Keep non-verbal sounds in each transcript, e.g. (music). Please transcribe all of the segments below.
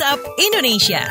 WhatsApp Indonesia.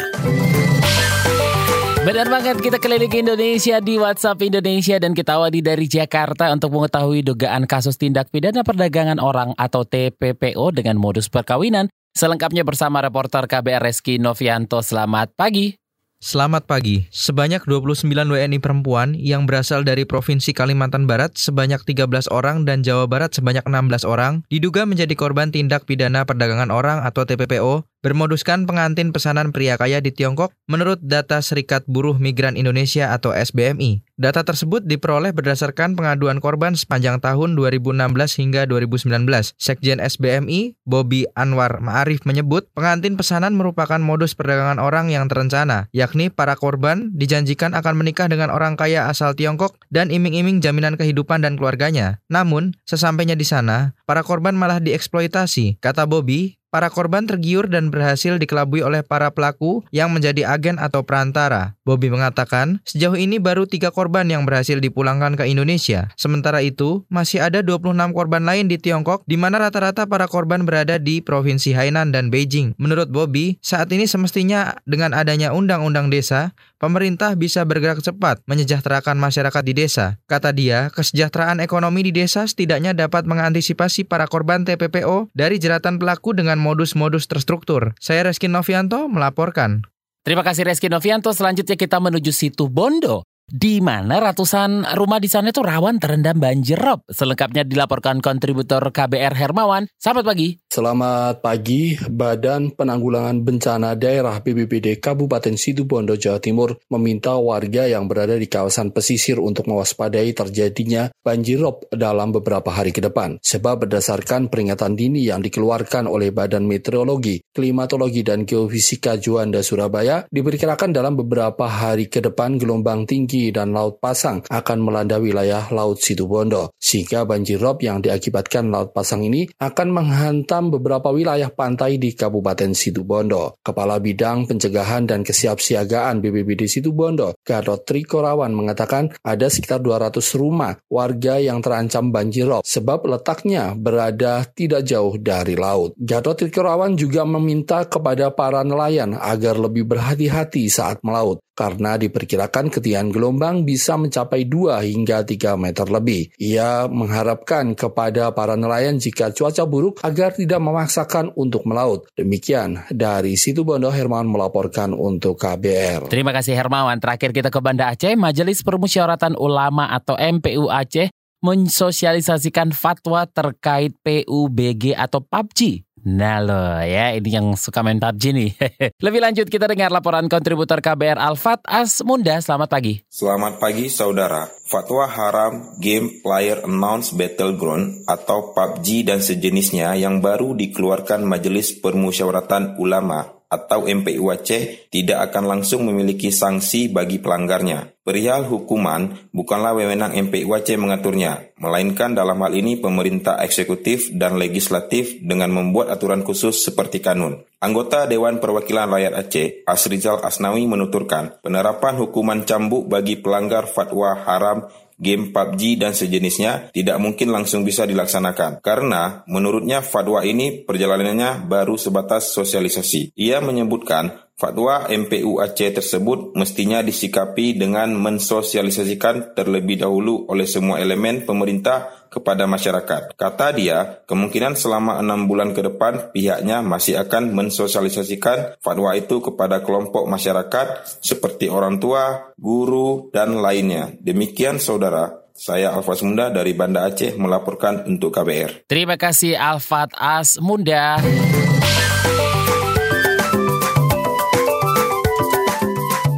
Benar banget kita keliling Indonesia di WhatsApp Indonesia dan kita awali dari Jakarta untuk mengetahui dugaan kasus tindak pidana perdagangan orang atau TPPO dengan modus perkawinan. Selengkapnya bersama reporter KBR Reski Novianto. Selamat pagi. Selamat pagi. Sebanyak 29 WNI perempuan yang berasal dari Provinsi Kalimantan Barat sebanyak 13 orang dan Jawa Barat sebanyak 16 orang diduga menjadi korban tindak pidana perdagangan orang atau TPPO bermoduskan pengantin pesanan pria kaya di Tiongkok menurut data Serikat Buruh Migran Indonesia atau SBMI. Data tersebut diperoleh berdasarkan pengaduan korban sepanjang tahun 2016 hingga 2019. Sekjen SBMI, Bobby Anwar Ma'arif menyebut pengantin pesanan merupakan modus perdagangan orang yang terencana, yakni para korban dijanjikan akan menikah dengan orang kaya asal Tiongkok dan iming-iming jaminan kehidupan dan keluarganya. Namun, sesampainya di sana, para korban malah dieksploitasi. Kata Bobby, Para korban tergiur dan berhasil dikelabui oleh para pelaku yang menjadi agen atau perantara. Bobby mengatakan, sejauh ini baru tiga korban yang berhasil dipulangkan ke Indonesia. Sementara itu, masih ada 26 korban lain di Tiongkok, di mana rata-rata para korban berada di Provinsi Hainan dan Beijing. Menurut Bobby, saat ini semestinya dengan adanya undang-undang desa, pemerintah bisa bergerak cepat menyejahterakan masyarakat di desa. Kata dia, kesejahteraan ekonomi di desa setidaknya dapat mengantisipasi para korban TPPO dari jeratan pelaku dengan modus-modus terstruktur. Saya Reski Novianto melaporkan. Terima kasih Reski Novianto. Selanjutnya kita menuju situ Bondo di mana ratusan rumah di sana itu rawan terendam banjir rob. Selengkapnya dilaporkan kontributor KBR Hermawan. Selamat pagi. Selamat pagi. Badan Penanggulangan Bencana Daerah BPBD Kabupaten Situbondo, Jawa Timur meminta warga yang berada di kawasan pesisir untuk mewaspadai terjadinya banjir rob dalam beberapa hari ke depan. Sebab berdasarkan peringatan dini yang dikeluarkan oleh Badan Meteorologi, Klimatologi, dan Geofisika Juanda Surabaya, diperkirakan dalam beberapa hari ke depan gelombang tinggi tinggi dan Laut Pasang akan melanda wilayah Laut Situbondo, sehingga banjir rob yang diakibatkan Laut Pasang ini akan menghantam beberapa wilayah pantai di Kabupaten Situbondo. Kepala Bidang Pencegahan dan Kesiapsiagaan BPBD Situbondo, Gadot Trikorawan mengatakan ada sekitar 200 rumah warga yang terancam banjir rob sebab letaknya berada tidak jauh dari laut. Gadot Trikorawan juga meminta kepada para nelayan agar lebih berhati-hati saat melaut karena diperkirakan ketinggian gelombang bisa mencapai 2 hingga 3 meter lebih. Ia mengharapkan kepada para nelayan jika cuaca buruk agar tidak memaksakan untuk melaut. Demikian dari situ Bondo Hermawan melaporkan untuk KBR. Terima kasih Hermawan. Terakhir kita ke Banda Aceh, Majelis Permusyawaratan Ulama atau MPU Aceh mensosialisasikan fatwa terkait PUBG atau PUBG Nah lo ya ini yang suka main PUBG nih. (laughs) Lebih lanjut kita dengar laporan kontributor KBR Alfat As Munda. Selamat pagi. Selamat pagi saudara. Fatwa haram Game Player Announce Battleground atau PUBG dan sejenisnya yang baru dikeluarkan Majelis Permusyawaratan Ulama atau MPU Aceh tidak akan langsung memiliki sanksi bagi pelanggarnya. Perihal hukuman bukanlah wewenang MPU Aceh mengaturnya, melainkan dalam hal ini pemerintah eksekutif dan legislatif dengan membuat aturan khusus seperti kanun. Anggota Dewan Perwakilan Rakyat Aceh, Asrizal Asnawi menuturkan, penerapan hukuman cambuk bagi pelanggar fatwa haram game PUBG dan sejenisnya tidak mungkin langsung bisa dilaksanakan karena menurutnya fatwa ini perjalanannya baru sebatas sosialisasi. Ia menyebutkan Fatwa MPU Aceh tersebut mestinya disikapi dengan mensosialisasikan terlebih dahulu oleh semua elemen pemerintah kepada masyarakat. Kata dia, kemungkinan selama enam bulan ke depan pihaknya masih akan mensosialisasikan fatwa itu kepada kelompok masyarakat seperti orang tua, guru, dan lainnya. Demikian saudara, saya Alfat Munda dari Banda Aceh melaporkan untuk KBR. Terima kasih Alfat As Munda.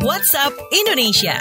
WhatsApp Indonesia.